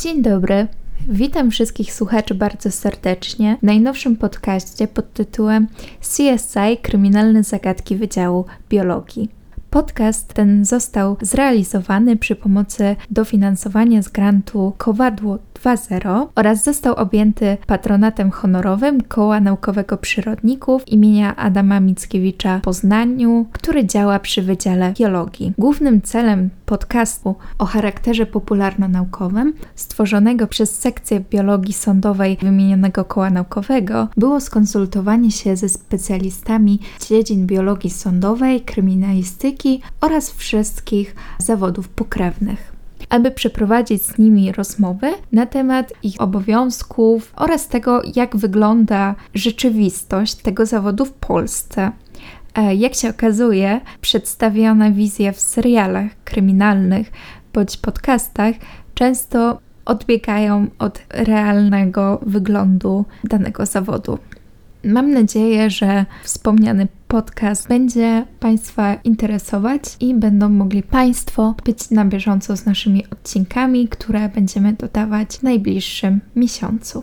Dzień dobry. Witam wszystkich słuchaczy bardzo serdecznie w najnowszym podcaście pod tytułem CSI Kryminalne Zagadki Wydziału Biologii. Podcast ten został zrealizowany przy pomocy dofinansowania z grantu Kowadło 2.0 oraz został objęty patronatem honorowym Koła Naukowego Przyrodników imienia Adama Mickiewicza w Poznaniu, który działa przy Wydziale Biologii. Głównym celem podcastu o charakterze popularno-naukowym, stworzonego przez sekcję biologii sądowej wymienionego koła naukowego, było skonsultowanie się ze specjalistami z dziedzin biologii sądowej, kryminalistyki oraz wszystkich zawodów pokrewnych aby przeprowadzić z nimi rozmowy na temat ich obowiązków oraz tego, jak wygląda rzeczywistość tego zawodu w Polsce. E, jak się okazuje, przedstawiona wizja w serialach kryminalnych bądź podcastach często odbiegają od realnego wyglądu danego zawodu. Mam nadzieję, że wspomniany podcast będzie Państwa interesować i będą mogli Państwo być na bieżąco z naszymi odcinkami, które będziemy dodawać w najbliższym miesiącu.